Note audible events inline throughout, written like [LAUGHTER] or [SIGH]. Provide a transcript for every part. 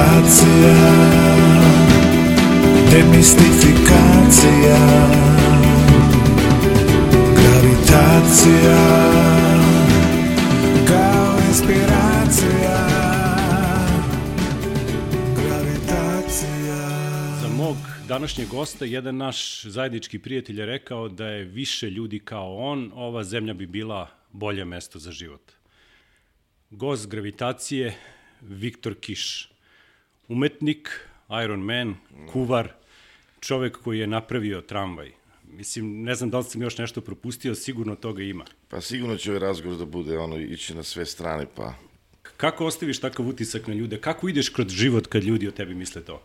Gravitacija Demistifikacija Gravitacija Kao inspiracija Gravitacija Za mog današnjeg gosta jedan naš zajednički prijatelj je rekao da je više ljudi kao on, ova zemlja bi bila bolje mesto za život. Gost gravitacije Viktor Kiš. Umetnik, Iron Man, kuvar, čovek koji je napravio tramvaj. Mislim, ne znam da li sam još nešto propustio, sigurno toga ima. Pa sigurno će ovaj razgovor da bude ono, ići na sve strane, pa Kako ostaviš takav utisak na ljude? Kako ideš kroz život kad ljudi o tebi misle to?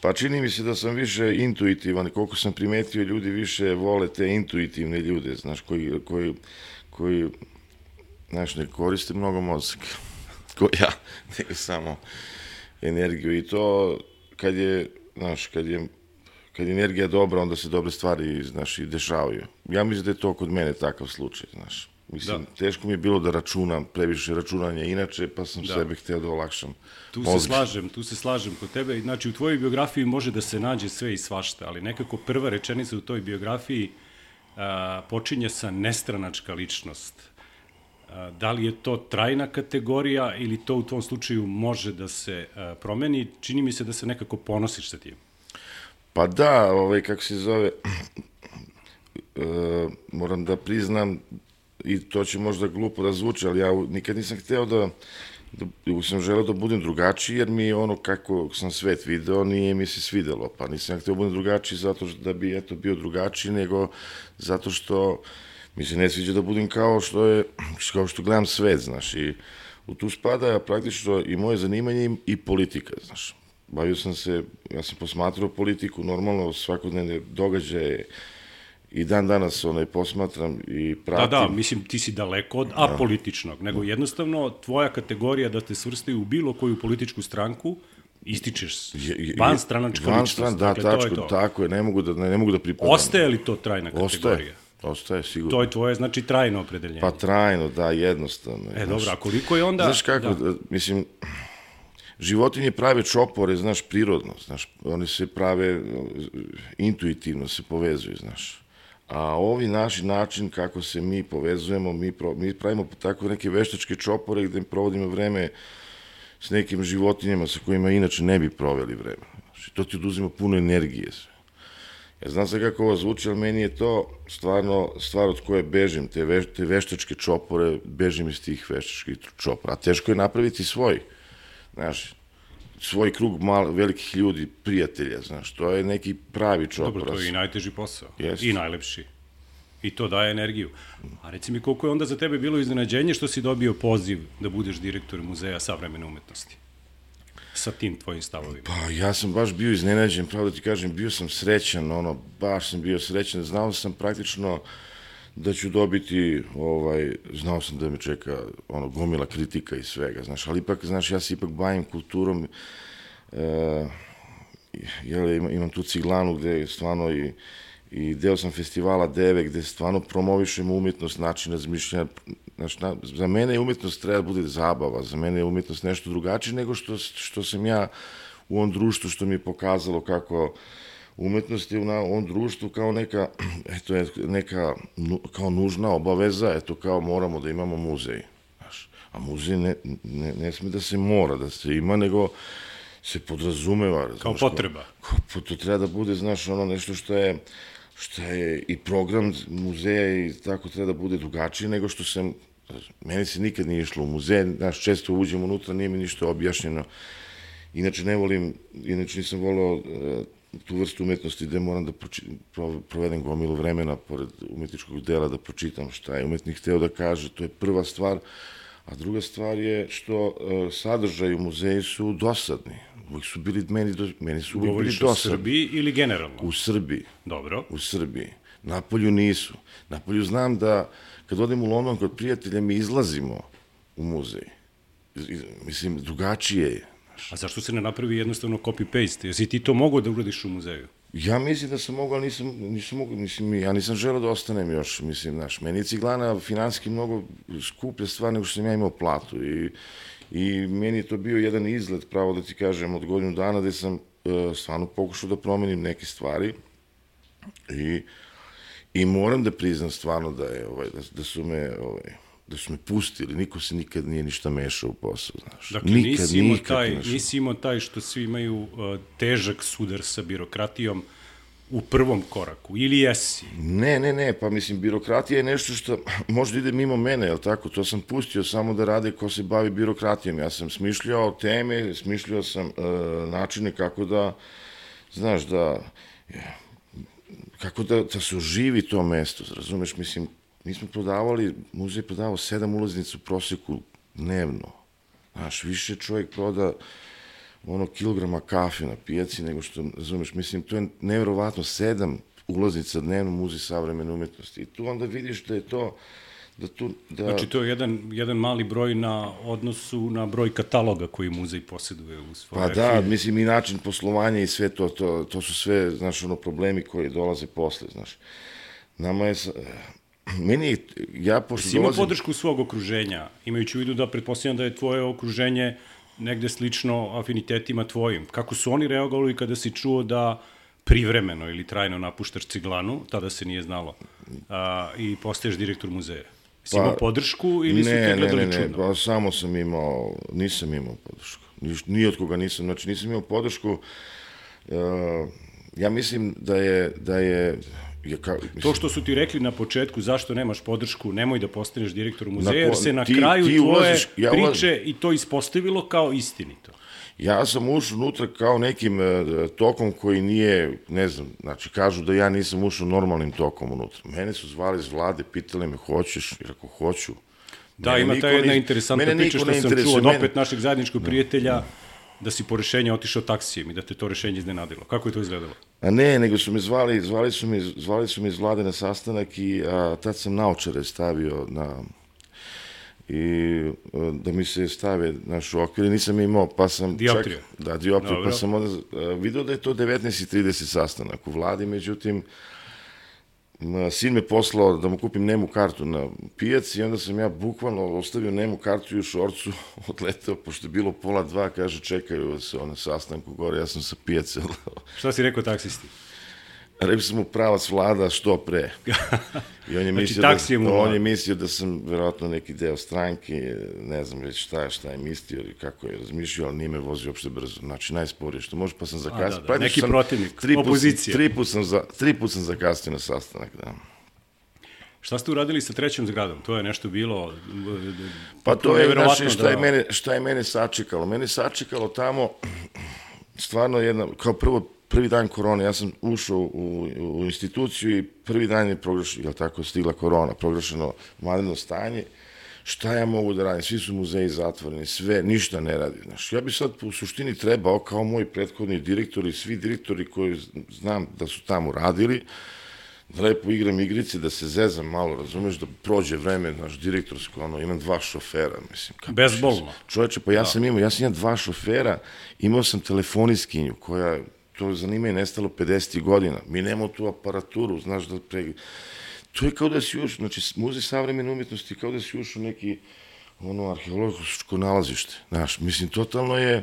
Pa čini mi se da sam više intuitivan koliko sam primetio ljudi više vole te intuitivne ljude, znaš, koji, koji, koji znaš, ne koriste mnogo mozak, [LAUGHS] ko ja, nego samo energiju i to kad je, znaš, kad je kad je energija dobra, onda se dobre stvari, znaš, i dešavaju. Ja mislim da je to kod mene takav slučaj, znaš. Mislim, Da. teško mi je bilo da računam, previše računanja inače, pa sam Da. sebe hteo da olakšam. Tu se slažem, tu se slažem kod tebe. Znači, u tvojoj biografiji može da se nađe sve i svašta, ali nekako prva rečenica u toj biografiji a, počinje sa nestranačka ličnost. Da li je to trajna kategorija ili to u tom slučaju može da se promeni? Čini mi se da se nekako ponosiš sa tim. Pa da, ovaj, kako se zove, [CLEARS THROAT] e, moram da priznam, i to će možda glupo da zvuči, ali ja nikad nisam hteo da, da sam želeo da budem drugačiji, jer mi ono kako sam svet video nije mi se svidelo, pa nisam ja hteo da budem drugačiji zato što, da bi eto bio drugačiji, nego zato što mi se ne sviđa da budem kao što je, [CLEARS THROAT] kao što gledam svet, znaš, i u tu spada praktično i moje zanimanje i, politika, znaš. Bavio sam se, ja sam posmatrao politiku, normalno svakodnevne događaje i dan danas onaj posmatram i Da, pratim. da, mislim, ti si daleko od apolitičnog, nego jednostavno tvoja kategorija da te svrstaju u bilo koju političku stranku, ističeš Je- je- van stranačka van ličnost. stran, da, dakle, to je tačko, to. tako je, ne mogu da, ne, ne mogu da pripadam. Ostaje li to trajna kategorija? Ostaje, ostaje, sigurno. To je tvoje, znači, trajno opredeljenje. Pa trajno, da, jednostavno. e, znaš. dobro, a koliko je onda... Znaš kako, da. mislim, životinje prave čopore, znaš, prirodno, znaš, oni se prave, intuitivno se povezuju, znaš. A ovi naši način kako se mi povezujemo, mi, pro, mi pravimo tako neke veštačke čopore gde provodimo vreme s nekim životinjama sa kojima inače ne bi proveli vreme. Znači, to ti oduzima puno energije sve. Ja znam sad kako ovo zvuči, ali meni je to stvarno stvar od koje bežim, te, veš, te veštačke čopore, bežim iz tih veštačkih čopora. A teško je napraviti svoj, znaš, svoj krug mal, velikih ljudi, prijatelja, znaš, to je neki pravi čopor. Dobro, to je i najteži posao. Jeste. I najlepši. I to daje energiju. A reci mi koliko je onda za tebe bilo iznenađenje što si dobio poziv da budeš direktor Muzeja savremene umetnosti? Sa tim tvojim stavovima. Pa ja sam baš bio iznenađen, pravo da ti kažem, bio sam srećan, ono, baš sam bio srećan, znao sam praktično da ću dobiti, ovaj, znao sam da me čeka ono, gomila kritika i svega, znaš, ali ipak, znaš, ja se ipak bavim kulturom, e, jel, imam, imam tu ciglanu gde je stvarno i, i deo sam festivala Deve gde stvarno promovišemo umetnost, način razmišljanja, znaš, na, za mene je umetnost treba da bude zabava, za mene je umetnost nešto drugačije nego što, što sam ja u ovom društvu što mi je pokazalo kako umetnost je u na- ovom društvu kao neka, [CLEARS THROAT] eto, neka nu- kao nužna obaveza, eto kao moramo da imamo muzej. Znaš, a muzej ne, ne, ne sme da se mora da se ima, nego se podrazumeva. Kao razumeš, potreba. Kao, pa to treba da bude, znaš, ono nešto što je što je i program muzeja i tako treba da bude drugačije nego što sam, meni se nikad nije išlo u muzej, znaš, često uđem unutra, nije mi ništa objašnjeno. Inače ne volim, inače nisam volao e, tu vrstu umetnosti gde moram da proči, pro, provedem gomilu vremena pored umetničkog dela da pročitam šta je umetnik hteo da kaže, to je prva stvar. A druga stvar je što e, sadržaj u muzeju su dosadni. Uvijek su bili meni, do, meni su uvijek bili Govoriš dosadni. Srbiji ili generalno? U Srbiji Dobro. u Srbiji. Napolju nisu. Napolju znam da kad odem u London kod prijatelja mi izlazimo u muzej. Mislim, drugačije je. A zašto se ne napravi jednostavno copy-paste? Jesi ti to mogao da uradiš u muzeju? Ja mislim da sam mogao, ali nisam, nisam mogao, mislim, ja nisam želeo da ostanem još, mislim, znaš, meni je ciglana finanski mnogo skuplja stvar nego što sam ja imao platu i, I meni je to bio jedan izlet, pravo da ti kažem, od godinu dana gde sam e, stvarno pokušao da promenim neke stvari i, i moram da priznam stvarno da, je, ovaj, da, da su me ovaj, da su me pustili, niko se nikad nije ništa mešao u posao, znaš. Dakle, nikad, nisi, imao nikad, taj, znaš. nisi imao taj što svi imaju uh, težak sudar sa birokratijom u prvom koraku, ili jesi? Ne, ne, ne, pa mislim, birokratija je nešto što [LAUGHS] možda ide mimo mene, jel tako? To sam pustio samo da rade ko se bavi birokratijom. Ja sam smišljao teme, smišljao sam e, načine kako da, znaš, da, kako da, da se oživi to mesto, razumeš? Mislim, mi smo prodavali, muzej prodavao sedam ulaznica u proseku dnevno. Znaš, više čovjek proda ono kilograma kafe na pijaci nego što, razumeš, mislim, to je nevjerovatno sedam ulaznica dnevno muzej savremene umetnosti. I tu onda vidiš da je to, da tu, da... Znači, to je jedan, jedan mali broj na odnosu na broj kataloga koji muzej posjeduje u svoje Pa da, mislim i način poslovanja i sve to, to, to su sve, znaš, ono, problemi koji dolaze posle, znaš. Nama je, sa- meni je, ja pošto Si imao dolazim... podršku svog okruženja, imajući u vidu da pretpostavljam da je tvoje okruženje negde slično afinitetima tvojim. Kako su oni reagovali kada si čuo da privremeno ili trajno napuštaš ciglanu, tada se nije znalo, a, i postaješ direktor muzeja? Si Pa, imao podršku ili su te ne, gledali ne, ne, čudno? pa samo sam imao, nisam imao podršku. Niš, ni od koga nisam, znači nisam imao podršku. Uh, ja mislim da je, da je, je ka, mislim, To što su ti rekli na početku zašto nemaš podršku, nemoj da postaneš direktor muzeja, jer se na ti- kraju ti tvoje ulaziš- ja priče ulazim. i to ispostavilo kao istinito. Ja sam ušao unutra kao nekim e, tokom koji nije, ne znam, znači kažu da ja nisam ušao normalnim tokom unutra. Mene su zvali iz vlade, pitali me hoćeš, jer ako hoću. Da, Mene ima ta jedna ne- interesantna priča što sam čuo od mene- opet našeg zajedničkog prijatelja, da si po rešenje otišao taksijem i da te to rešenje iznenadilo. Kako je to izgledalo? A ne, nego su me zvali, zvali su me, zvali su me iz vlade na sastanak i a, tad sam naočare stavio na i a, da mi se stave naš okvir, nisam imao, pa sam Dioptriju. čak, da, dioptriju, Dobro. pa sam onda a, video da je to 19.30 sastanak u vladi, međutim, sin me poslao da mu kupim nemu kartu na pijaci i onda sam ja bukvalno ostavio nemu kartu i u šorcu [LAUGHS] odleteo, pošto je bilo pola dva, kaže čekaju se na sastanku gore, ja sam sa pijace Šta si rekao taksisti? Rekao sam mu pravac vlada što pre. I on je, [LAUGHS] Znači, mislio, u da, on je mislio da sam verovatno neki deo stranke, ne znam već šta je, šta je mislio ili kako je razmišljao, ali nije me vozio uopšte brzo. Znači, najsporije što može, pa sam zakasnio. da, da, neki sam protivnik, tri put, opozicija. Tri put, sam za, tri put sam zakasnio na sastanak, da. Šta ste uradili sa trećom zgradom? To je nešto bilo... Pa to je, znači, šta, je da- mene, šta je mene sačekalo? Mene sačekalo tamo, stvarno jedna, kao prvo, prvi dan korone, ja sam ušao u, u instituciju i prvi dan je proglašeno, jel tako, stigla korona, proglašeno vanredno stanje, šta ja mogu da radim, svi su muzeji zatvoreni, sve, ništa ne radi. Znaš, ja bi sad u suštini trebao, kao moji prethodni direktori, svi direktori koji znam da su tamo radili, da lepo igram igrice, da se zezam malo, razumeš, da prođe vreme, naš direktorsko, ono, imam dva šofera, mislim. Kako Bezbolno. Čoveče, pa ja sam imao, ja sam imao dva šofera, imao sam telefoniskinju koja, to zanima je nestalo 50 godina. Mi nemamo tu aparaturu, znaš da pre... To je kao da si ušao, znači muzej savremene umetnosti kao da si ušao neki ono arheološko nalazište. Znaš, mislim, totalno je...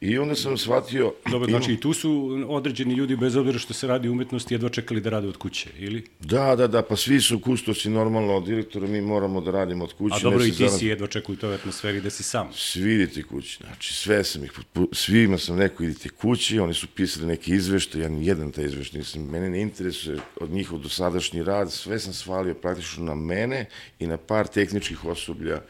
I onda sam shvatio... Dobro, znači i tu su određeni ljudi, bez obzira što se radi umetnosti, jedva čekali da rade od kuće, ili? Da, da, da, pa svi su kustosi normalno, direktori, mi moramo da radimo od kuće. A dobro, i ti zaraz- si jedva čekao u toj atmosferi da si sam. Svi idite kući, znači sve sam ih, svima sam rekao idite kući, oni su pisali neki izveštaj, ja ni jedan taj izveštaj nisam, mene ne interesuje od njihov dosadašnji rad, sve sam svalio praktično na mene i na par tehničkih osoblja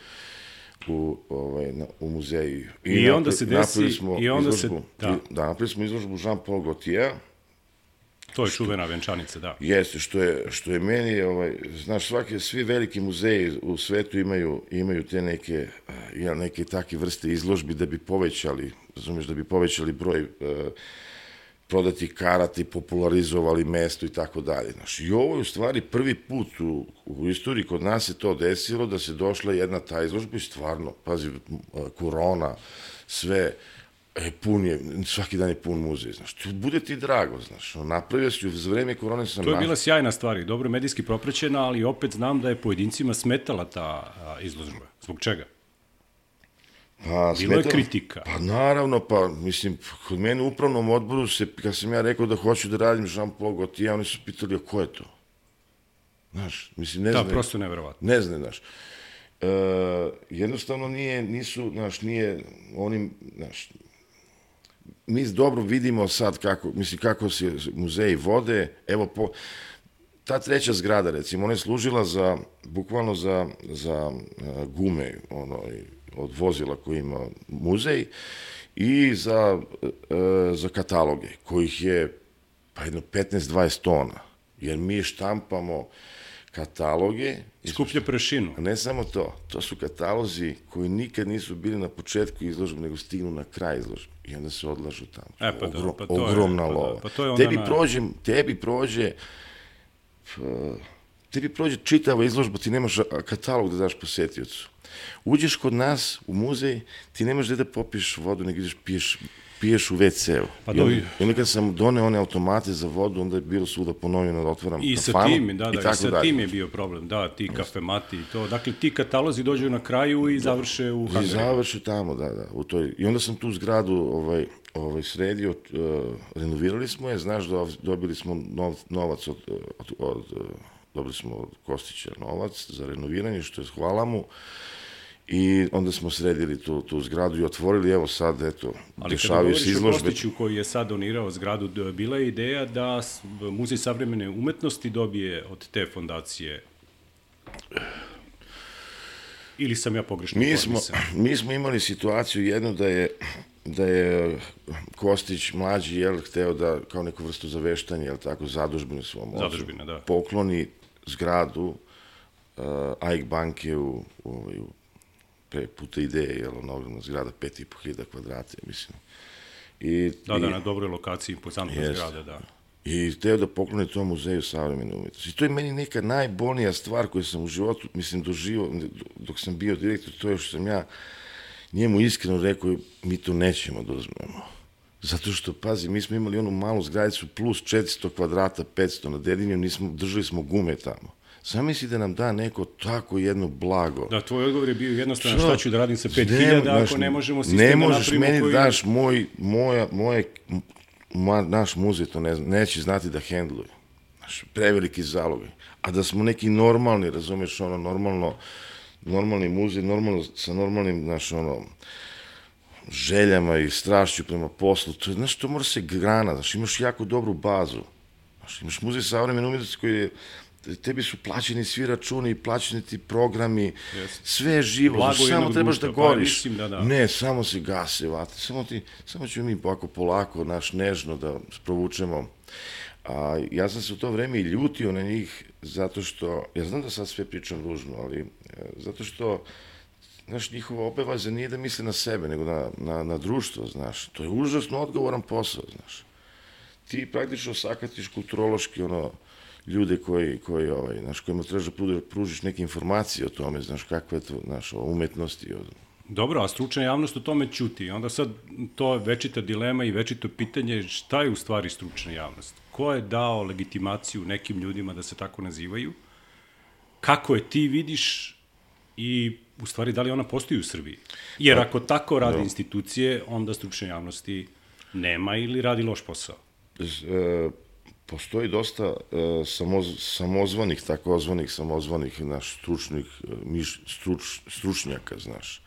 u, ovaj, na, u muzeju. I onda napra- se desi- smo i onda se- izložbu, da. da, napravili smo izložbu Jean-Paul Gaultier, To je čuvena venčanica, da. Jeste, što je, što je meni, ovaj, znaš, svaki, svi veliki muzeji u svetu imaju, imaju te neke, eh, jel, neke takve vrste izložbi da bi povećali, razumeš, da bi povećali broj eh, prodatih karata i popularizovali mesto i tako dalje. Znaš, I ovo je u stvari prvi put u, u istoriji kod nas se to desilo da se došla jedna ta izložba i stvarno, pazi, korona, sve, E, pun je, svaki dan je pun muzej, znaš, to bude ti drago, znaš, napravio si, za vreme korone sam To je bila sjajna stvar i dobro medijski propraćena, ali opet znam da je pojedincima smetala ta a, izložba. Zbog čega? Pa, Bilo je kritika. Pa naravno, pa mislim, kod mene u upravnom odboru se, kad sam ja rekao da hoću da radim Jean-Paul Gaultier, oni su pitali, a ko je to? Znaš, mislim, ne Da, znaju. prosto neverovatno. Ne znaju, znaš. E, jednostavno nije, nisu, znaš, nije onim, znaš, mi dobro vidimo sad kako, mislim, kako se muzeji vode, evo po, ta treća zgrada, recimo, ona je služila za, bukvalno za, za e, gume, ono, i od vozila koji ima muzej i za, e, za kataloge, kojih je pa jedno 15-20 tona, jer mi štampamo kataloge Skuplja prašinu. a ne samo to, to su katalozi koji nikad nisu bili na početku izložbe, nego stignu na kraj izložbe i onda se odlažu tamo. E, pa da, Ogrom- pa to je- ogromna pa da, lova. pa to je onda tebi, na- prođe, tebi prođe p- tebi prođe čitava izložba, ti nemaš katalog da daš posetiocu. Uđeš kod nas u muzej, ti nemaš gde da popiješ vodu, nego ideš piješ piješ u WC-u. Pa I onda, to i- i onda kad sam doneo one automate za vodu, onda je bilo svuda ponovljeno da otvaram I sa kafanu tim, da, da, i, tako sa dalje. tim je bio problem, da, ti kafemati i to. Dakle, ti katalozi dođu na kraju i završe u I hangaru. završi tamo, da, da. U toj, I onda sam tu zgradu ovaj, ovaj, sredio, uh, renovirali smo je, znaš, do, dobili smo nov, novac od, od, od, uh, dobili smo od Kostića novac za renoviranje, što je hvala mu. I onda smo sredili tu, tu zgradu i otvorili, evo sad, eto, Ali kada dešavaju govoriš se o izložbe. Kostiću koji je sad donirao zgradu, bila je ideja da Muzej savremene umetnosti dobije od te fondacije ili sam ja pogrešno Mi smo, mi smo imali situaciju jednu da je da je Kostić mlađi jel hteo da kao neku vrstu zaveštanja jel tako zadužbinu svom ocu Zadužbina, da. pokloni zgradu uh, AIK banke u, u, ovaj, u pre puta ideje jel ona ogromna zgrada 5.500 kvadrata mislim i, Da, i, da, na dobroj lokaciji, impozantna Jeste. zgrada, da. i hteo da pokloni tom muzeju savremene umetnosti. I to je meni neka najbolnija stvar koju sam u životu, mislim, doživao, dok sam bio direktor, to je što sam ja njemu iskreno rekao, mi to nećemo da uzmemo. Zato što, pazi, mi smo imali onu malu zgradicu plus 400 kvadrata, 500 na Dedinju, nismo, držali smo gume tamo. Zamisli da nam da neko tako jedno blago. Da, tvoj odgovor je bio jednostavan, Što? šta ću da radim sa Ne, 5000 znaš, ako ne možemo sistem Ne da možeš napravimo meni koji... da daš moj, moja, moje, ma, naš muzej to ne neće znati da hendluje. Znaš, preveliki zalogaj. A da smo neki normalni, razumeš, ono, normalno, normalni muzej, normalno, sa normalnim, znaš, ono, željama i strašću prema poslu, to je, znaš, to mora se grana, znaš, imaš jako dobru bazu. Znaš, imaš muzej savremene umjetnosti koji je tebi su plaćeni svi računi, plaćeni ti programi, sve je živo, Blago znaš, samo trebaš da pa goriš. mislim da da. Ne, samo se gase vate, samo ti, samo ćemo mi ovako polako, naš nežno da sprovučemo. A ja sam se u to vreme i ljutio na njih zato što, ja znam da sad sve pričam ružno, ali e, zato što znaš, njihova obaveza nije da misle na sebe, nego na, na, na društvo, znaš. To je užasno odgovoran posao, znaš. Ti praktično sakatiš kulturološki, ono, ljude koji, koji ovaj, znaš, kojima trebaš da pružiš, neke informacije o tome, znaš, kakva je to, znaš, o umetnosti, o, Dobro, a stručna javnost o tome ćuti. Onda sad to je večita dilema i večito pitanje šta je u stvari stručna javnost? Ko je dao legitimaciju nekim ljudima da se tako nazivaju? Kako je ti vidiš i u stvari da li ona postoji u Srbiji? Jer ako tako rade institucije, onda stručne javnosti nema ili radi loš posao. E, postoji dosta e, samoz, samozvanih, takozvanih samozvanih naš stručnih e, miš, struč, stručnjaka, znaš.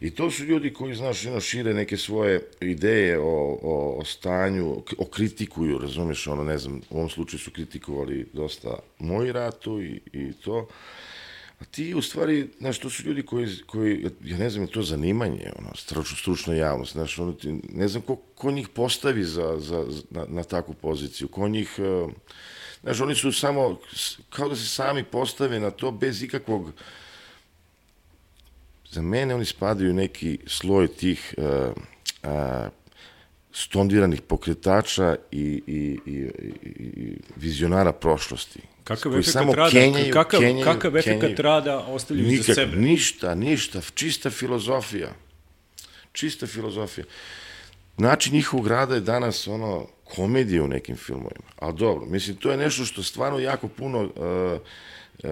I to su ljudi koji, znaš, ono, šire neke svoje ideje o, o, o stanju, k- okritikuju, razumeš, ono, ne znam, u ovom slučaju su kritikovali dosta moj ratu i, i to. A ti, u stvari, znaš, to su ljudi koji, koji ja ne znam, je to zanimanje, ono, stručno, stručna javnost, znaš, ono, ti, ne znam ko, ko njih postavi za, za, na, na takvu poziciju, ko njih, e, znaš, oni su samo, kao da se sami postave na to bez ikakvog, za mene oni spadaju neki sloj tih uh, uh, stondiranih pokretača i, i, i, i, i vizionara prošlosti. Kakav koji samo rada, kenjaju, kakav, kenjaju, kakav kenjaju. rada ostavljaju za Nikak, sebe? ništa, ništa, čista filozofija. Čista filozofija. Način njihovog rada je danas ono komedija u nekim filmovima. Ali dobro, mislim, to je nešto što stvarno jako puno uh, uh,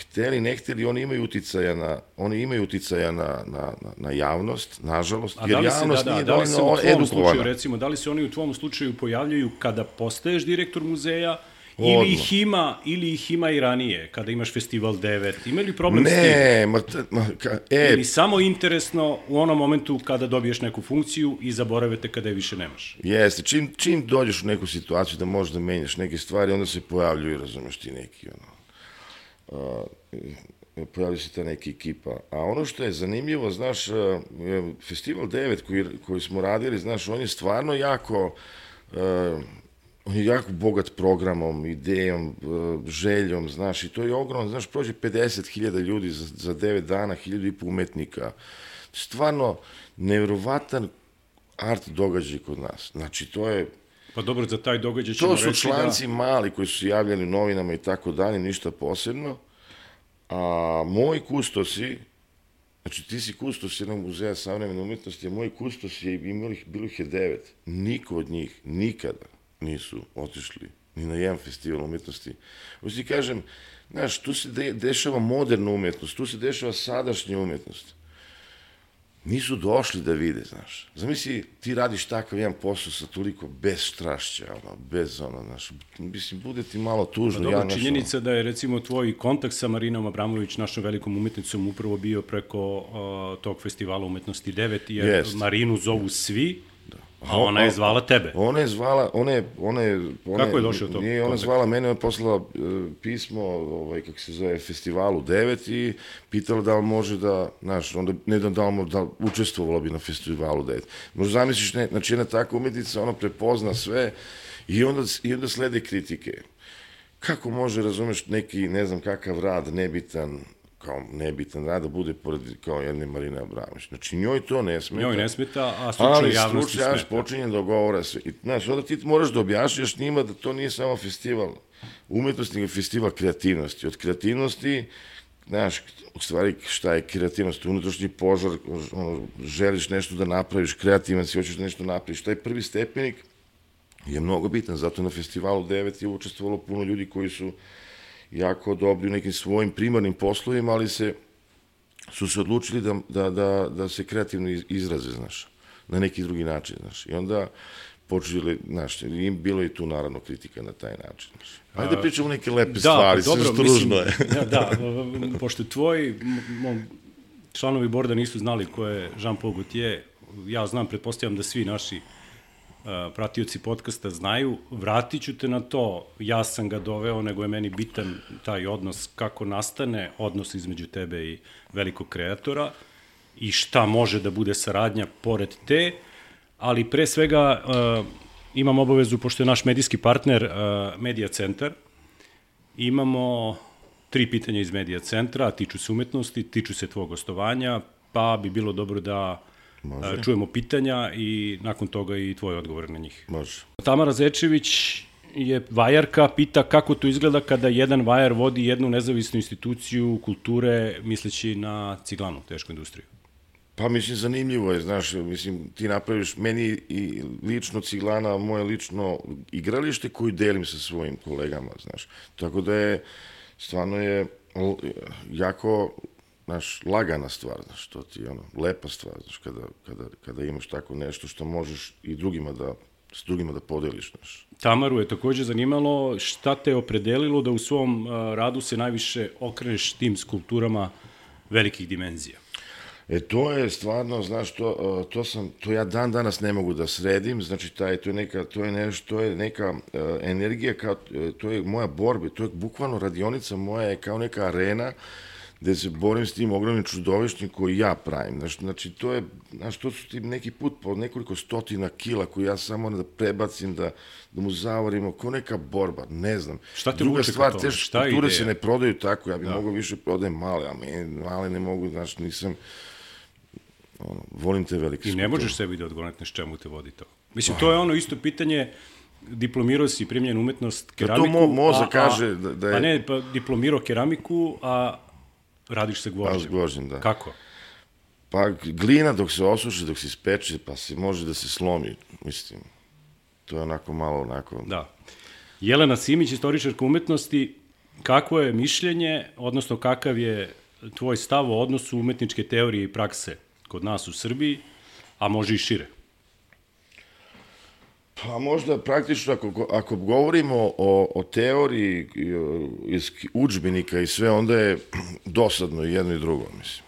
hteli, ne hteli, oni imaju uticaja na, oni imaju uticaja na, na, na, javnost, nažalost, jer da se, da, javnost da, nije da li se u dovoljno tvom slučaju, edukovana. recimo, da li se oni u tvom slučaju pojavljaju kada postaješ direktor muzeja, ili Odmah. ih ima, ili ih ima i ranije, kada imaš festival 9, ima li problem s tim? Ne, ma, ma ka, e, Ili samo interesno u onom momentu kada dobiješ neku funkciju i zaboravite kada je više nemaš. Jeste, čim, čim dođeš u neku situaciju da možeš da menjaš neke stvari, onda se pojavljuju, razumeš ti neki, ono, uh, pojavlja se ta neka ekipa. A ono što je zanimljivo, znaš, uh, Festival 9 koji, koji smo radili, znaš, on je stvarno jako, uh, on je jako bogat programom, idejom, uh, željom, znaš, i to je ogromno, znaš, prođe 50.000 ljudi za, za 9 dana, 1000 i po umetnika. Stvarno, nevjerovatan art događaj kod nas. Znači, to je, Pa dobro, za taj događaj ćemo to su reći članci mali koji su javljali u novinama i tako dalje, ništa posebno. A moji kustosi, znači ti si kustos jednog muzeja savremene umetnosti, a moji kustosi, imali, ih- bilo ih je devet. Niko od njih nikada nisu otišli ni na jedan festival umetnosti. Hoću ti kažem, znaš, tu se de, dešava moderna umetnost, tu se dešava sadašnja umetnost nisu došli da vide, znaš. Zamisli, ti radiš takav jedan posao sa toliko bez strašća, ono, bez ono, znaš, mislim, bude ti malo tužno. Pa dobro, ja, činjenica da je recimo tvoj kontakt sa Marinom Abramović, našom velikom umetnicom, upravo bio preko uh, tog festivala umetnosti 9, jer Jest. Marinu zovu svi, a ona je zvala tebe. Ona je zvala, ona je, ona je, ona Kako je došao do tog Nije ona zvala mene, ona je poslala e, pismo, ovaj, kako se zove, festivalu 9 i pitala da li može da, znaš, onda ne da, da li mo- da učestvovala bi na festivalu 9. Možda zamisliš, ne, znači jedna takva umetnica, ona prepozna sve i onda, i onda slede kritike. Kako može, razumeš, neki, ne znam kakav rad, nebitan, kao nebitan rad da bude pored kao jedne Marine Abramović. Znači njoj to ne smeta. Njoj ne smeta, a stručnoj Ali javnosti stručna javnost smeta. počinje da govora sve. I, znaš, onda ti moraš da objašnjaš njima da to nije samo festival umetnosti, nego festival kreativnosti. Od kreativnosti, znaš, u stvari šta je kreativnost? Unutrašnji požar, ono, želiš nešto da napraviš, kreativan si, hoćeš da nešto napraviš. Taj prvi stepenik je mnogo bitan, zato na festivalu 9 je učestvovalo puno ljudi koji su jako dobri u nekim svojim primarnim poslovima, ali se su se odlučili da, da, da, da se kreativno iz- izraze, znaš, na neki drugi način, znaš. I onda počeli, znaš, i bilo je tu naravno kritika na taj način. Ajde pričamo neke lepe stvari, sve što ružno je. da, da, [LAUGHS] pošto tvoji članovi borda nisu znali ko je Jean-Paul Gaultier, ja znam, pretpostavljam da svi naši pratioci podcasta znaju, vratit ću te na to, ja sam ga doveo, nego je meni bitan taj odnos, kako nastane odnos između tebe i velikog kreatora i šta može da bude saradnja pored te, ali pre svega uh, imam obavezu, pošto je naš medijski partner uh, Media Centar, imamo tri pitanja iz Medija centra, tiču se umetnosti, tiču se tvog gostovanja, pa bi bilo dobro da a, čujemo pitanja i nakon toga i tvoj odgovor na njih. Može. Tamara Zečević je vajarka, pita kako to izgleda kada jedan vajar vodi jednu nezavisnu instituciju kulture misleći na ciglanu, tešku industriju. Pa mislim, zanimljivo je, znaš, mislim, ti napraviš meni i lično ciglana, moje lično igralište koju delim sa svojim kolegama, znaš. Tako da je, stvarno je jako, znaš, lagana stvar, znaš, to ti je ono, lepa stvar, znaš, kada, kada, kada imaš tako nešto što možeš i drugima da, s drugima da podeliš, znaš. Tamaru je takođe zanimalo šta te je opredelilo da u svom a, radu se najviše okreneš tim skulpturama velikih dimenzija. E to je stvarno, znaš, to, uh, to sam, to ja dan danas ne mogu da sredim, znači taj, to je neka, to je nešto, to je neka uh, energija, kao, uh, to je moja borba, to je bukvalno radionica moja je kao neka arena gde se borim s tim ogromnim čudovištem koji ja pravim. Znači, znači to je, znaš, to su ti neki put po nekoliko stotina kila koji ja samo moram da prebacim, da, da mu zavorimo, kao neka borba, ne znam. Šta te Druga stvar, te Šta je skulpture ideja? se ne prodaju tako, ja bih da. mogao više prodajem male, a me, male ne mogu, znaš, nisam, ono, volim te velike I ne možeš sebi da odgonetneš čemu te vodi to. Mislim, to je ono isto pitanje, diplomirao si primljen umetnost keramiku. mo- mozak a- a- kaže da- da je- Pa ne, pa diplomirao keramiku, a radiš sa Pa, s gvožđem. gvožđem, da. Kako? Pa glina dok se osuši, dok se ispeče, pa se može da se slomi, mislim. To je onako malo onako... Da. Jelena Simić, istoričarka umetnosti, Kakvo je mišljenje, odnosno kakav je tvoj stav o odnosu umetničke teorije i prakse kod nas u Srbiji, a može i šire? Pa možda praktično ako, ako govorimo o, o teoriji iz učbenika i sve, onda je [CLEARS THROAT] dosadno i jedno i drugo, mislim.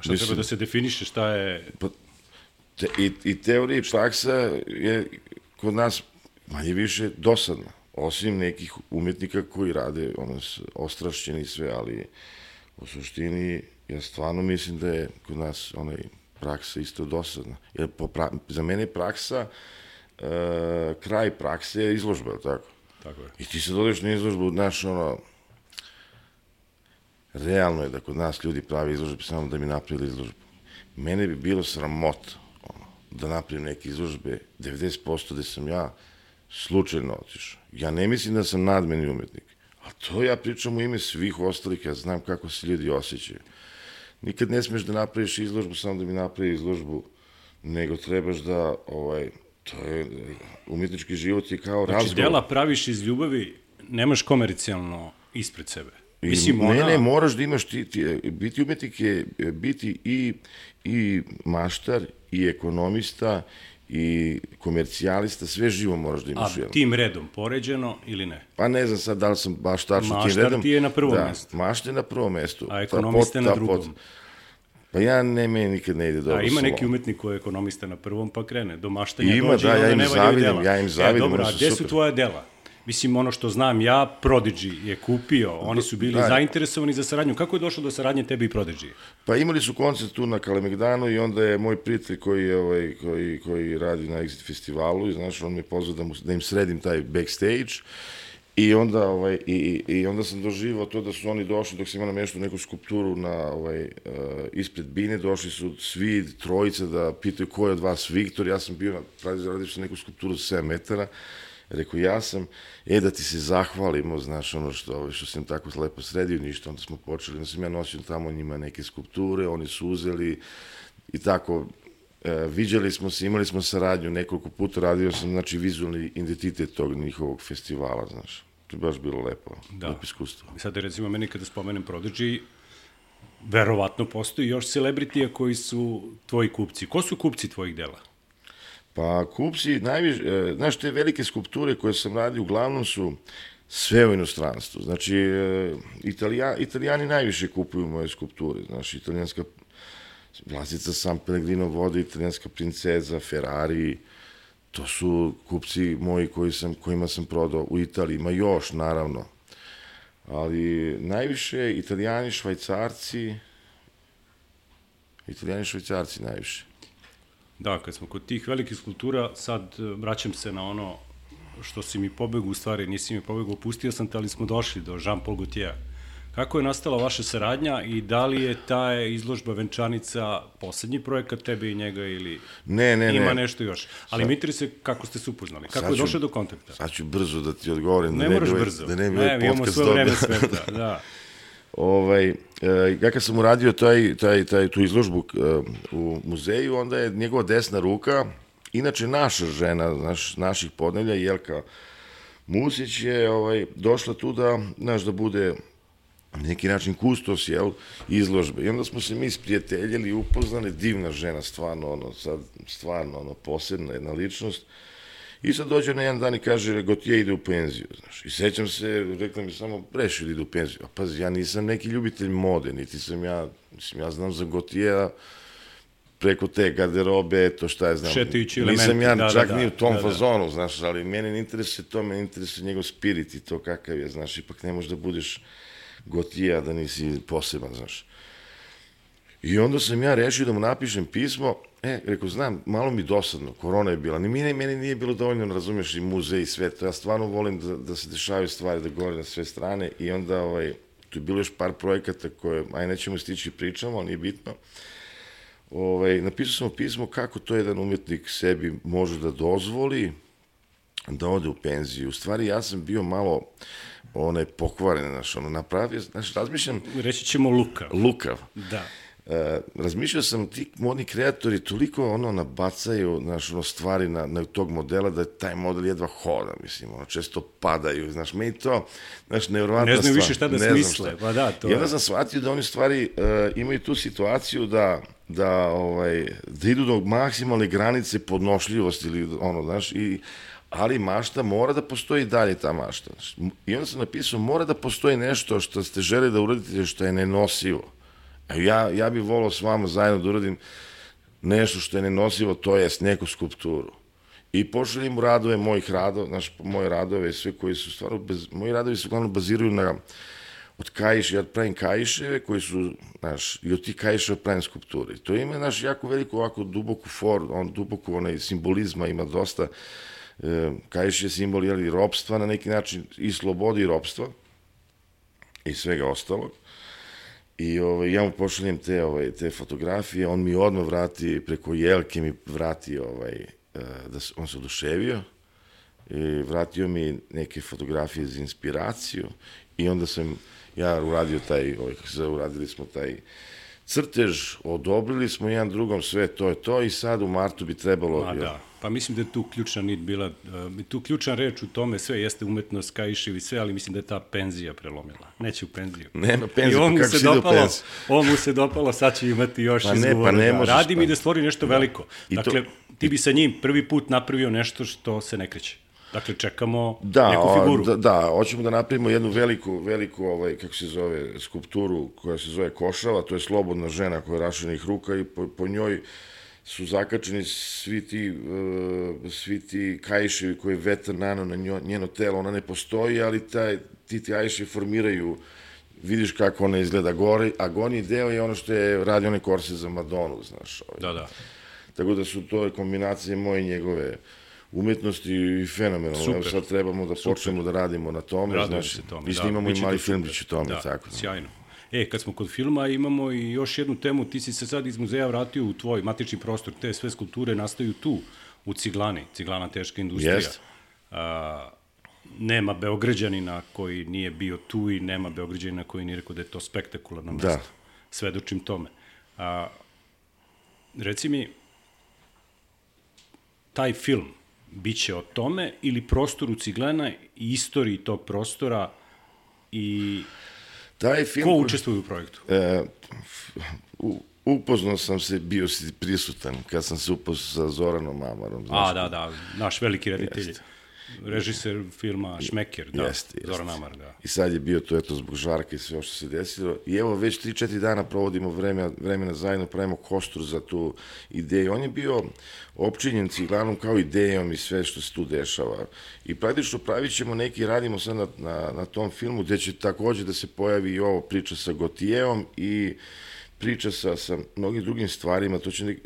Šta Mislim- treba da se definiše šta je... Te, i, I teorija i praksa je kod nas manje više dosadna, osim nekih umetnika koji rade ono, ostrašćeni i sve, ali u suštini ja stvarno mislim da je kod nas onaj praksa isto dosadna. Jer po pra, za mene praksa, e, kraj prakse je izložba, tako? Tako je. I ti sad odeš na izložbu, znaš, ono, realno je da kod nas ljudi pravi izložbe samo da bi napravili izložbu. Mene bi bilo sramot ono, da napravim neke izložbe, 90% da sam ja slučajno otišao. Ja ne mislim da sam nadmeni umetnik, a to ja pričam u ime svih ostalih, ja znam kako se ljudi osjećaju. Nikad ne smeš da napraviš izložbu samo da bi napravio izložbu, nego trebaš da, ovaj, to je, umetnički život je kao Znači, razgovor. dela praviš iz ljubavi, nemaš komercijalno ispred sebe. I Mislim, ne, ona... ne, moraš da imaš ti, ti biti umetnik je e, biti i, i maštar, i ekonomista, i komercijalista, sve živo moraš da A imaš. jedno. tim redom poređeno ili ne? Pa ne znam sad da li sam baš tačno tim Maštar redom. ti je na prvom da, mestu. Maštar je na prvom mestu. A Ta ekonomista je na ta pot- drugom. Pa ja ne, meni nikad ne ide dobro. A ima neki umetnik koji je ekonomista na prvom pa krene. Do maštanja Ima, dođe da, ja im dela. ja im zavidim, E, dobro, a gde su super. tvoja dela? Mislim, ono što znam ja, Prodigy je kupio, oni su bili Da. zainteresovani za saradnju. Kako je došlo do saradnje tebe i Prodigy? Pa imali su koncert tu na Kalemegdanu i onda je moj prijatelj koji, je, ovaj, koji, koji radi na Exit festivalu i znaš, on me pozvao da, mu, da im sredim taj backstage i onda, ovaj, i, i, onda sam doživao to da su oni došli dok sam imao namještao neku skulpturu na, ovaj, uh, ispred Bine, došli su svi trojice da pitaju ko je od vas Viktor, ja sam bio, na, radio, sam neku skulpturu za 7 metara, Rekao, ja sam, e, da ti se zahvalimo, znaš, ono što, ovaj, što sam tako lepo sredio, ništa, onda smo počeli, onda sam ja nosio tamo njima neke skulpture, oni su uzeli i tako, e, viđali smo se, imali smo saradnju, nekoliko puta radio sam, znači, vizualni identitet tog njihovog festivala, znaš. To je baš bilo lepo, Da. lepo iskustvo. I sad, recimo, meni kada spomenem Prodigy, verovatno postoji još celebritija koji su tvoji kupci. Ko su kupci tvojih dela? Pa kupci, najviše, znaš, te velike skulpture koje sam radio, uglavnom su sve u inostranstvu. Znači, e, Italija, italijani najviše kupuju moje skulpture. Znaš, italijanska vlasica San Pellegrino vode, italijanska princeza, Ferrari, to su kupci moji koji sam, kojima sam prodao u Italiji. Ima još, naravno. Ali najviše italijani, švajcarci, italijani, švajcarci najviše. Da, kad smo kod tih velikih skulptura, sad e, vraćam se na ono što si mi pobegao, u stvari nisi mi pobegao, pustio sam te, ali smo došli do Jean-Paul Gaultier. Kako je nastala vaša saradnja i da li je ta izložba venčanica poslednji projekat tebe i njega ili Ne, ne, ne. ima nešto još? Ali mi interesuje kako ste se upoznali, kako Sad je došlo do kontakta? Sad ću brzo da ti odgovorim. Ne da moraš bi ovaj- brzo, Da ne bi ne, ovaj mi imamo svoje vreme sveta, [LAUGHS] da. ovaj, e, ja kad sam uradio taj, taj, taj, tu izložbu e, u muzeju, onda je njegova desna ruka, inače naša žena, naš, naših podnevlja, Jelka Musić je ovaj, došla tu da, znaš, da bude na neki način kustos, jel, izložbe. I onda smo se mi sprijateljili upoznali, divna žena, stvarno, ono, sad, stvarno, ono, posebna jedna ličnost. I sad dođe na jedan dan i kaže, Gotije ide u penziju, znaš. I sećam se, rekla mi samo, Breš ide u penziju. A pazi, ja nisam neki ljubitelj mode, niti sam ja, mislim, ja znam za Gotijeja preko te garderobe, to šta je znam. Šetajući Nisam elementi, ja da, da, čak da, ni u tom da, da. fazonu, znaš, ali mene ne interesuje to, mene interesuje njegov spirit i to kakav je, znaš, ipak ne možeš da budeš Gotija da nisi poseban, znaš. I onda sam ja rešio da mu napišem pismo, e, rekao, znam, malo mi dosadno, korona je bila, ni meni, meni nije bilo dovoljno, razumeš, i muzej i sve to, ja stvarno volim da, da se dešavaju stvari, da gore na sve strane i onda, ovaj, tu je bilo još par projekata koje, aj nećemo stići pričamo, ali nije bitno. Ovaj, napisao sam pismo kako to jedan umetnik sebi može da dozvoli da ode u penziju. U stvari, ja sam bio malo onaj pokvaren, znaš, ono, napravio, znaš, razmišljam, Reći ćemo Luka. lukav. Da. E, razmišljao sam, ti modni kreatori toliko ono nabacaju znaš, ono, stvari na, na tog modela da taj model jedva hoda, mislim, ono, često padaju, znaš, meni to, znaš, nevjerovatna Ne znaju stvar. više šta da Ne znam smisle, šta. pa da, to onda je. sam shvatio da oni stvari e, imaju tu situaciju da da ovaj da idu do maksimalne granice podnošljivosti ili ono znaš i ali mašta mora da postoji dalje ta mašta. I onda sam napisao mora da postoji nešto što ste želi da uradite što je nenosivo. A ja, ja bih volao s vama zajedno da uradim nešto što je nenosivo, to jest neku skulpturu. I pošaljem u radove mojih radova, znaš, moje radove, sve koji su stvarno, bez, moji radovi se uglavnom baziraju na od kajiša, ja pravim kajiševe koji su, znaš, i od tih kajiševa pravim skulpture. To ima, znaš, jako veliko ovako duboku for, on duboku onaj simbolizma ima dosta. E, kajiš je simbol, jeli, ropstva na neki način, i slobode i ropstva i svega ostalog. I ovaj, ja mu pošaljem te, ovaj, te fotografije, on mi odmah vrati, preko jelke mi vrati, ovaj, e, da se, on se oduševio, i vratio mi neke fotografije za inspiraciju i onda sam ja uradio taj, ovaj, kako uradili smo taj crtež, odobrili smo jedan drugom sve to je to i sad u martu bi trebalo... A da, pa mislim da je tu ključna nit bila, uh, tu ključna reč u tome, sve jeste umetnost, kaiševi, sve, ali mislim da je ta penzija prelomila. Neće u penziju. [LAUGHS] Nema on pa kako se u dopalo, penziju? on mu se dopalo, sad će imati još Pa ne, pa ne da. možeš, Radi mi pa. da stvori nešto veliko. I to- Dakle, ti bi sa njim prvi put napravio nešto što se ne kreće. Dakle, čekamo Da, neku figuru. da, da, hoćemo da napravimo jednu veliku, veliku, ovaj, kako se zove, skulpturu koja se zove Košava, to je slobodna žena koja je rašenih ruka i po, po njoj su zakačeni svi ti, uh, svi ti kajiševi koje je vetar nano na njo, njeno telo, ona ne postoji, ali taj, ti ti kajiševi formiraju vidiš kako ona izgleda gore, a gornji deo je ono što je radio onaj korse za Madonu, znaš. Ovaj. Da, da. Tako da su to kombinacije moje i njegove umetnosti i fenomenalno. Super. Evo sad trebamo da počnemo da radimo na tome. Radujem znači, se tome. I snimamo biće i mali super. filmić o tome. Da, tako. sjajno. E, kad smo kod filma, imamo i još jednu temu, ti si se sad iz muzeja vratio u tvoj matični prostor, te sve skulpture nastaju tu, u Ciglani, Ciglana teška industrija. Jeste. A, nema Beograđanina koji nije bio tu i nema Beograđanina koji nije rekao da je to spektakularno mesto. Da. Svedočim tome. A, reci mi, taj film biće o tome ili prostoru Ciglana i istoriji tog prostora i Taj film... ko učestvuje u projektu? E, u, upoznao sam se, bio si prisutan, kad sam se upoznao sa Zoranom Amarom. A, da, da, naš veliki reditelj. Režiser filma Šmeker, da, Jeste, jeste. Zoran Amar, da. I sad je bio to eto zbog žarka i sve što se desilo. I evo već 3-4 dana provodimo vreme, vremena zajedno, pravimo kostur za tu ideju. On je bio opčinjen ciglanom kao idejom i sve što se tu dešava. I praktično pravit ćemo neki, radimo sad na, na, na tom filmu gde će takođe da se pojavi i ovo priča sa Gotijevom i priča sa, sa mnogim drugim stvarima. To će nek,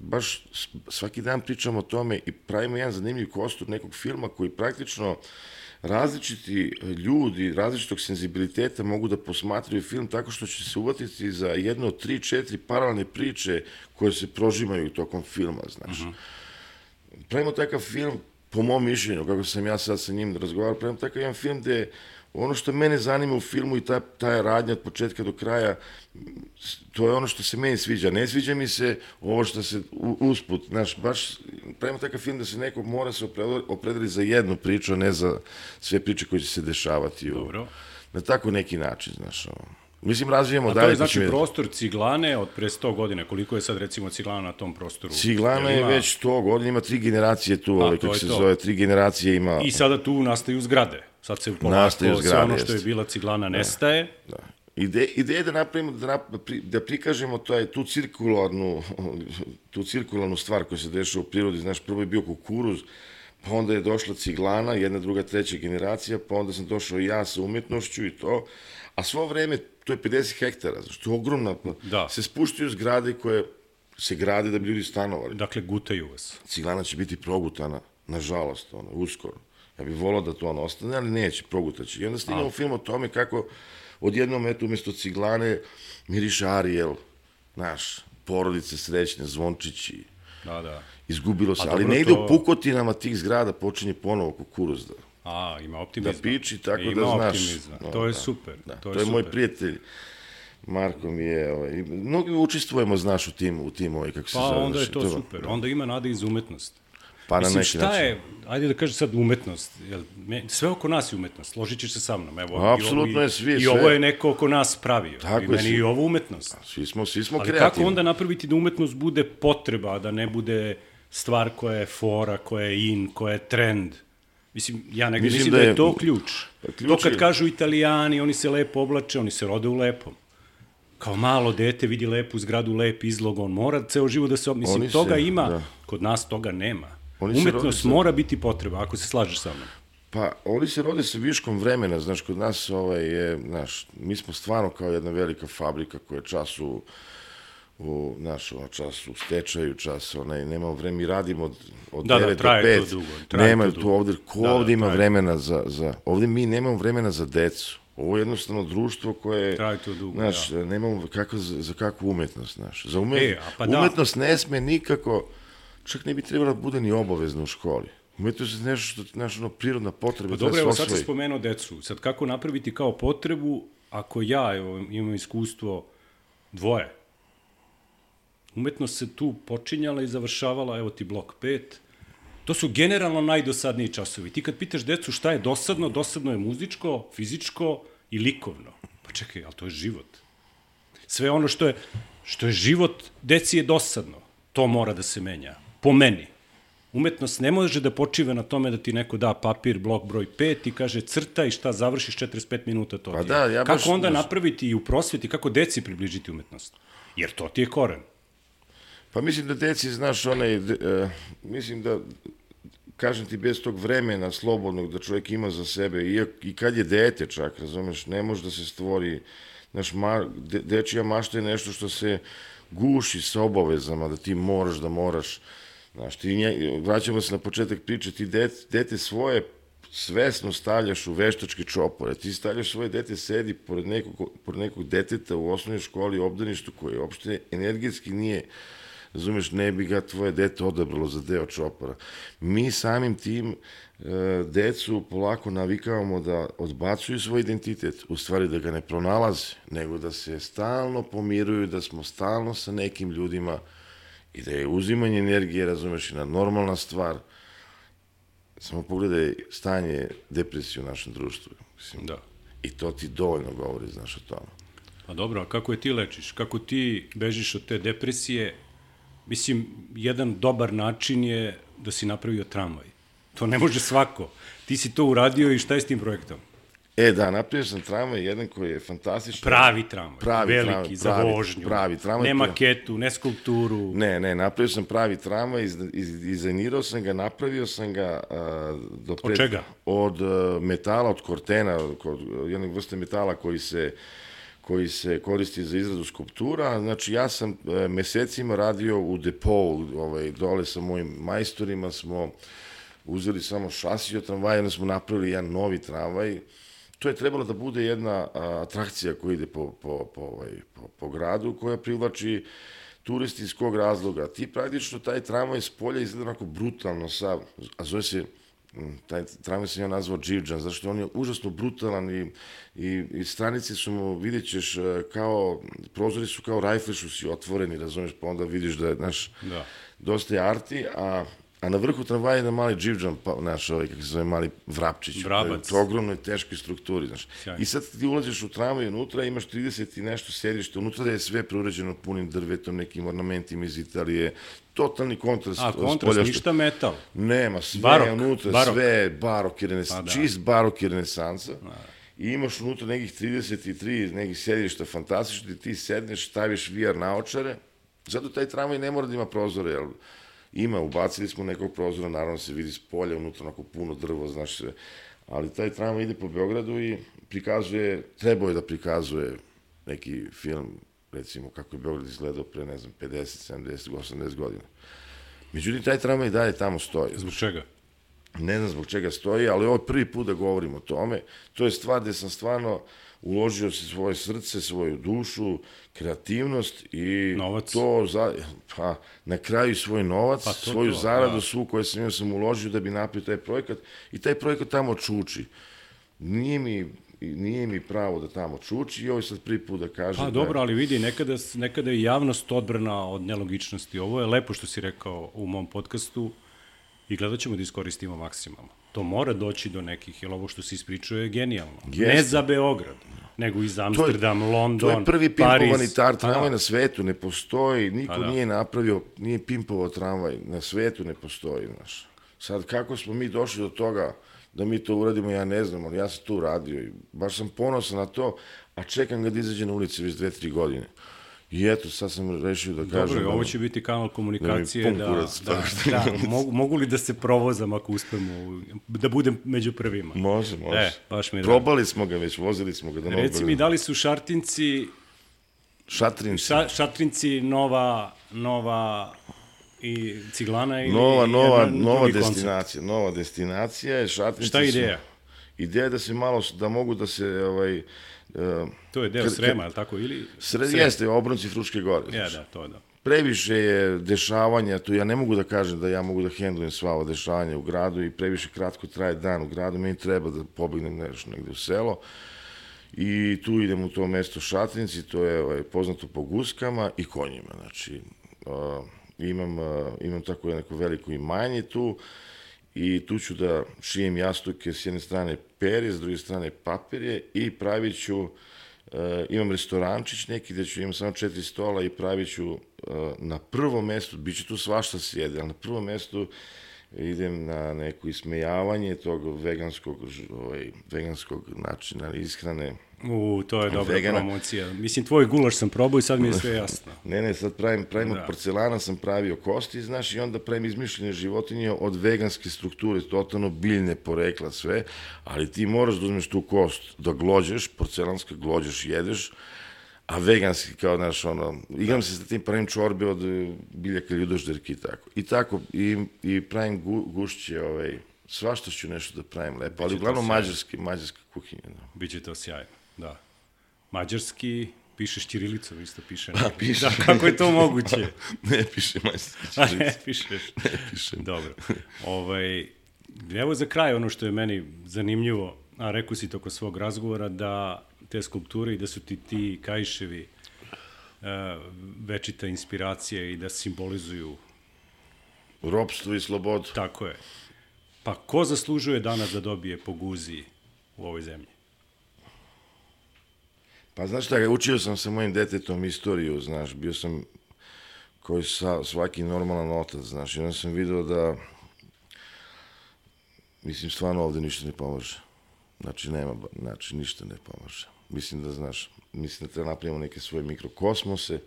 baš svaki dan pričamo o tome i pravimo jedan zanimljiv kostur nekog filma koji praktično različiti ljudi, različitog senzibiliteta mogu da posmatraju film tako što će se uvatiti za jedno tri, četiri paralelne priče koje se prožimaju tokom filma, znaš. Pravimo takav film, po mom mišljenju, kako sam ja sad sa njim razgovarao, pravimo takav jedan film gde ono što mene zanima u filmu i ta, ta radnja od početka do kraja, to je ono što se meni sviđa. Ne sviđa mi se ovo što se u- usput, znaš, baš pravimo takav film da se neko mora se opredeli, za jednu priču, a ne za sve priče koje će se dešavati. U, Dobro. Na tako neki način, znaš. Ono. Mislim, razvijemo A dalje. to je znači prostor Ciglane od pre 100 godina. Koliko je sad recimo Ciglana na tom prostoru? Ciglana je ima- već 100 godina, ima tri generacije tu, ovaj, to kako se to. zove, tri generacije ima... I sada tu nastaju zgrade. Sad se polako sve ono što je bila Ciglana nestaje. Da. Ide, ideja je da napravimo, da, nap, pri- da prikažemo taj, tu cirkularnu, [LAUGHS] tu cirkularnu stvar koja se dešava u prirodi. Znaš, prvo je bio kukuruz, pa onda je došla ciglana, jedna, druga, treća generacija, pa onda sam došao ja sa umetnošću i to. A svo vreme, to je 50 hektara, znaš, to je ogromna, Da. se spuštaju zgrade koje se grade da bi ljudi stanovali. Dakle, gutaju vas. Ciglana će biti progutana, nažalost, ono, uskoro. Ja bih volao da to ono ostane, ali neće, progutaće. I onda snimamo film o tome kako odjednom, eto, umesto ciglane miriše Ariel, naš, porodice srećne, zvončići, Da, da. izgubilo se. Ali ne ide to- u pukotinama tih zgrada, počinje ponovo kukuruz da, A, ima da optimizma. piči, tako ima da znaš. optimizma. no, to je da, super. Da, to to je, je moj super. prijatelj Marko mi je, ovaj, mnogi učestvujemo, znaš, u tim, u tim, ovaj, kako se Pa zove. onda je znaš, to super. Onda ima nade i za Pa na Mislim, neki šta način. je, ajde da kažem sad umetnost, jel, me, sve oko nas je umetnost, složit ćeš se sa mnom. Evo, i ovo- Apsolutno i, je svi, I sve. ovo je neko oko nas pravio. Tako I je, meni svi. i ovo umetnost. Svi smo, svi smo Ali kreativni. kako onda napraviti da umetnost bude potreba, a da ne bude stvar koja je fora, koja je in, koja je trend? Mislim, ja negde mislim, Mislim da, da je, je- to ključ. Pa ključ to kad je- kažu italijani, oni se lepo oblače, oni se rode u lepom. Kao malo dete vidi lepu zgradu, lep izlog, on mora ceo život da se... Mislim, Oni toga se- ima, da. kod nas toga nema. Oni se Umetnost sa- mora biti potreba, ako se slažeš sa mnom. Pa, oni se rode sa viškom vremena, znaš, kod nas ovaj, je, znaš, mi smo stvarno kao jedna velika fabrika koja čas u, u naš, ono, čas u stečaju, čas, onaj, nemamo vreme, mi radimo od, od Da, da, 9 do traje to 5, dugo, traje nema to tu dugo. ovde, ko Da, da, ovde ima traje. vremena za, za, ovde mi nemamo vremena za decu, ovo je jednostavno društvo koje, Traje to dugo, znaš, nemamo kako, za, za kakvu umetnost, znaš, za umet, E, pa da. umetnost ne sme nikako, čak ne bi trebala da bude ni obavezna u školi. Umetnost je nešto što, znaš, ono, prirodna potreba, Pa treba dobro, evo sad si spomenuo decu. Sad kako napraviti kao potrebu, ako ja evo, imam iskustvo dvoje. Umetnost se tu počinjala i završavala, evo ti blok 5. To su generalno najdosadniji časovi. Ti kad pitaš decu šta je dosadno, dosadno je muzičko, fizičko i likovno. Pa čekaj, ali to je život. Sve ono što je, što je život, deci je dosadno. To mora da se menja. Po meni. Umetnost ne može da počiva na tome da ti neko da papir, blok broj 5 i kaže crta i šta završiš 45 minuta to Pa ti je. da, ja baš- kako onda baš- napraviti i u prosveti, kako deci približiti umetnost? Jer to ti je koren. Pa mislim da deci, znaš, onaj, de, e, mislim da, kažem ti, bez tog vremena slobodnog da čovjek ima za sebe, i, i kad je dete čak, razumeš, ne može da se stvori, znaš, ma, de, dečija mašta je nešto što se guši sa obavezama, da ti moraš, da moraš, znaš, ti nje, vraćamo se na početak priče, ti dete, dete svoje svesno stavljaš u veštačke čopore, ti stavljaš svoje dete sedi pored nekog, pored nekog deteta u osnovnoj školi, obdaništu koje uopšte energetski nije razumeš, ne bi ga tvoje dete odabralo za deo čopora. Mi samim tim e, decu polako navikavamo da odbacuju svoj identitet, u stvari da ga ne pronalaze, nego da se stalno pomiruju, da smo stalno sa nekim ljudima i da je uzimanje energije, razumeš, jedna normalna stvar. Samo pogledaj stanje depresije u našem društvu. Mislim, Da. I to ti dovoljno govori, znaš, o tome. Pa dobro, a kako je ti lečiš? Kako ti bežiš od te depresije? Mislim, jedan dobar način je da si napravio tramvaj. To ne može svako. Ti si to uradio i šta je s tim projektom? E, da, napravio sam tramvaj, jedan koji je fantastičan. Pravi tramvaj. Pravi veliki, tramvaj, za pravi- vožnju. pravi tramvaj, Ne maketu, ne skulpturu. Ne, ne, napravio sam pravi tramvaj, iz, iz, dizajnirao sam ga, napravio sam ga a, do Od čega? Od a, metala, od kortena, kod jednog vrste metala koji se koji se koristi za izradu skulptura. Znači, ja sam e, mesecima radio u depovu, ovaj, dole sa mojim majstorima smo uzeli samo šasi od tramvaja, onda smo napravili jedan novi tramvaj. To je trebalo da bude jedna a, atrakcija koja ide po, po, po, ovaj, po, po gradu, koja privlači turisti iz kog razloga. Ti praktično taj tramvaj s polja izgleda onako brutalno sav, a zove se taj tramvaj sam ja nazvao Dživđan, zato što on je užasno brutalan i, i, i stranice su mu, vidjet ćeš, e, kao, prozori su kao rajflešu si otvoreni, razumeš, pa onda vidiš da je, znaš, Da. dosta je arti, a, a na vrhu tramvaja je jedan mali dživđan, pa, znaš, ovaj, kako se zove, mali vrapčić. Vrabac. To je ogromnoj teškoj strukturi, znaš. Sjajno. I sad ti ulaziš u tramvaj unutra, imaš 30 i nešto sedište, unutra je sve preuređeno punim drvetom, nekim ornamentima iz Italije, totalni kontrast. A, kontrast, polja što- ništa metal. Nema, sve Barok, unutra, barok. sve barok i renesansa, Pa da. čist barok i renesansa. I imaš unutra nekih 33 nekih sedišta fantastično, ti sedneš, staviš VR naočare, zato taj tramvaj ne mora da ima prozore, jel, ima, ubacili smo nekog prozora, naravno se vidi s polja, unutra onako puno drvo, znaš sve, ali taj tramvaj ide po Beogradu i prikazuje, trebao je da prikazuje neki film, recimo kako je Beograd izgledao pre, ne znam, 50, 70, 80 godina. Međutim, taj tramvaj i dalje tamo stoji. Zbog čega? Ne znam zbog čega stoji, ali ovo je prvi put da govorim o tome. To je stvar gde sam stvarno uložio se svoje srce, svoju dušu, kreativnost i Novac. to za, pa, na kraju svoj novac, Pa to, svoju to, zaradu da. svu koju sam imao sam uložio da bi napravio taj projekat i taj projekat tamo čuči. Nije mi, nije mi pravo da tamo čuči i ovo je sad prvi put da kaže Pa da, dobro, ali vidi, nekada, nekada je javnost odbrana od nelogičnosti. Ovo je lepo što si rekao u mom podcastu i gledat ćemo da iskoristimo maksimalno. To mora doći do nekih, jer ovo što se ispričuje je genijalno. Ne Jeste. za Beograd, nego i za Amsterdam, London, To je prvi pimpovani tar, Pa tramvaj da. na svetu, ne postoji, niko Pa da. nije napravio, nije pimpovao tramvaj, na svetu ne postoji, znaš. Sad, kako smo mi došli do toga da mi to uradimo, ja ne znam, ali ja sam to uradio i baš sam ponosan na to, a čekam ga da izađe na ulici već dve, tri godine. I eto, sad sam rešio da kažem... Dobro, da- ovo će biti kanal komunikacije pun da, kurac, da, tako što- da, mogu, mogu li da se provozam ako uspemo, da budem među prvima. Može, može. E, baš mi. Probali smo ga već, vozili smo ga Novog Reci mi, da li su Šartinci, Šatrin, ša, Šatrinci nova, nova i ciglana ili Nova, nova, nova koncept? destinacija, nova destinacija je Šatrinci. Šta je su- ideja? Ideja je da se malo, da mogu da se, ovaj, To je deo Srema, je li tako? Ili... sred, Srem. jeste, obronci Fruške gore. Ja, da, to je da. Previše je dešavanja, tu ja ne mogu da kažem da ja mogu da hendlujem sva ova dešavanja u gradu i previše kratko traje dan u gradu, meni treba da pobegnem nešto negde u selo. I tu idem u to mesto Šatrinci, to je ovaj, poznato po guskama i konjima. Znači, uh, imam, uh, imam tako neko veliko imanje tu i tu ću da šijem jastuke s jedne strane perje, s druge strane papirje i pravit ću E, imam restorančić neki gde ću imam samo četiri stola i pravit ću e, na prvom mestu, bit će tu svašta sjede, ali na prvom mestu idem na neko ismejavanje tog veganskog, ovaj, veganskog načina ishrane. U, to je dobra Vegana. promocija. Mislim, tvoj gulaš sam probao i sad mi je sve jasno. [LAUGHS] Ne, ne, sad pravim, pravim Da. od porcelana sam pravio kosti, znaš, i onda pravim izmišljene životinje od veganske strukture, totalno biljne porekla sve, ali ti moraš da uzmeš tu kost, da glođeš, porcelanska glođeš, jedeš, a veganski kao, znaš, ono, igram se sa tim, pravim čorbe od e, biljaka ljudožderke i tako. I tako, i, i pravim gu, gušće, ovaj, svašta ću nešto da pravim lepo, ali uglavnom mađarski, mađarska kuhinja. Da. Biće to sjajno, da. Mađarski, pišeš ćirilicom, isto piše. [LAUGHS] Pa, piše. Da, kako je to moguće? [LAUGHS] ne piše majstorski [LAUGHS] A ne, pišeš. Ne pišem. Dobro. Ovaj, evo za kraj ono što je meni zanimljivo, a rekao si toko svog razgovora, da te skulpture i da su ti ti kajševi uh, večita inspiracija i da simbolizuju, Ropstvo i slobodu. tako je. Pa ko zaslužuje danas da dobije po guzi u ovoj zemlji? Pa znaš šta, učio sam sa mojim detetom istoriju, znaš, bio sam koji sa, svaki normalan otac, znaš, i onda sam video da, mislim, stvarno ovde ništa ne pomaže. Znači, nema, znači, ništa ne pomaže. Mislim da, znaš, mislim da treba napravimo neke svoje mikrokosmose,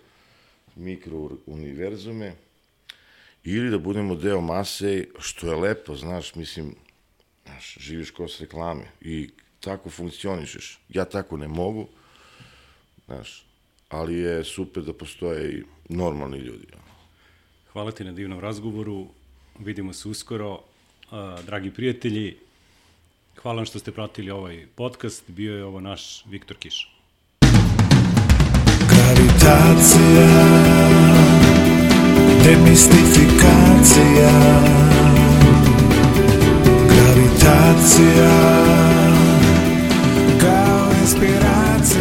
mikrouniverzume, ili da budemo deo mase, što je lepo, znaš, mislim, znaš, živiš kod reklame i tako funkcionišeš. Ja tako ne mogu, znaš, ali je super da postoje i normalni ljudi. Hvala ti na divnom razgovoru, vidimo se uskoro. Dragi prijatelji, hvala vam što ste pratili ovaj podcast, bio je ovo naš Viktor Kiš. Gravitacija Demistifikacija. Gravitacija Kao inspiracija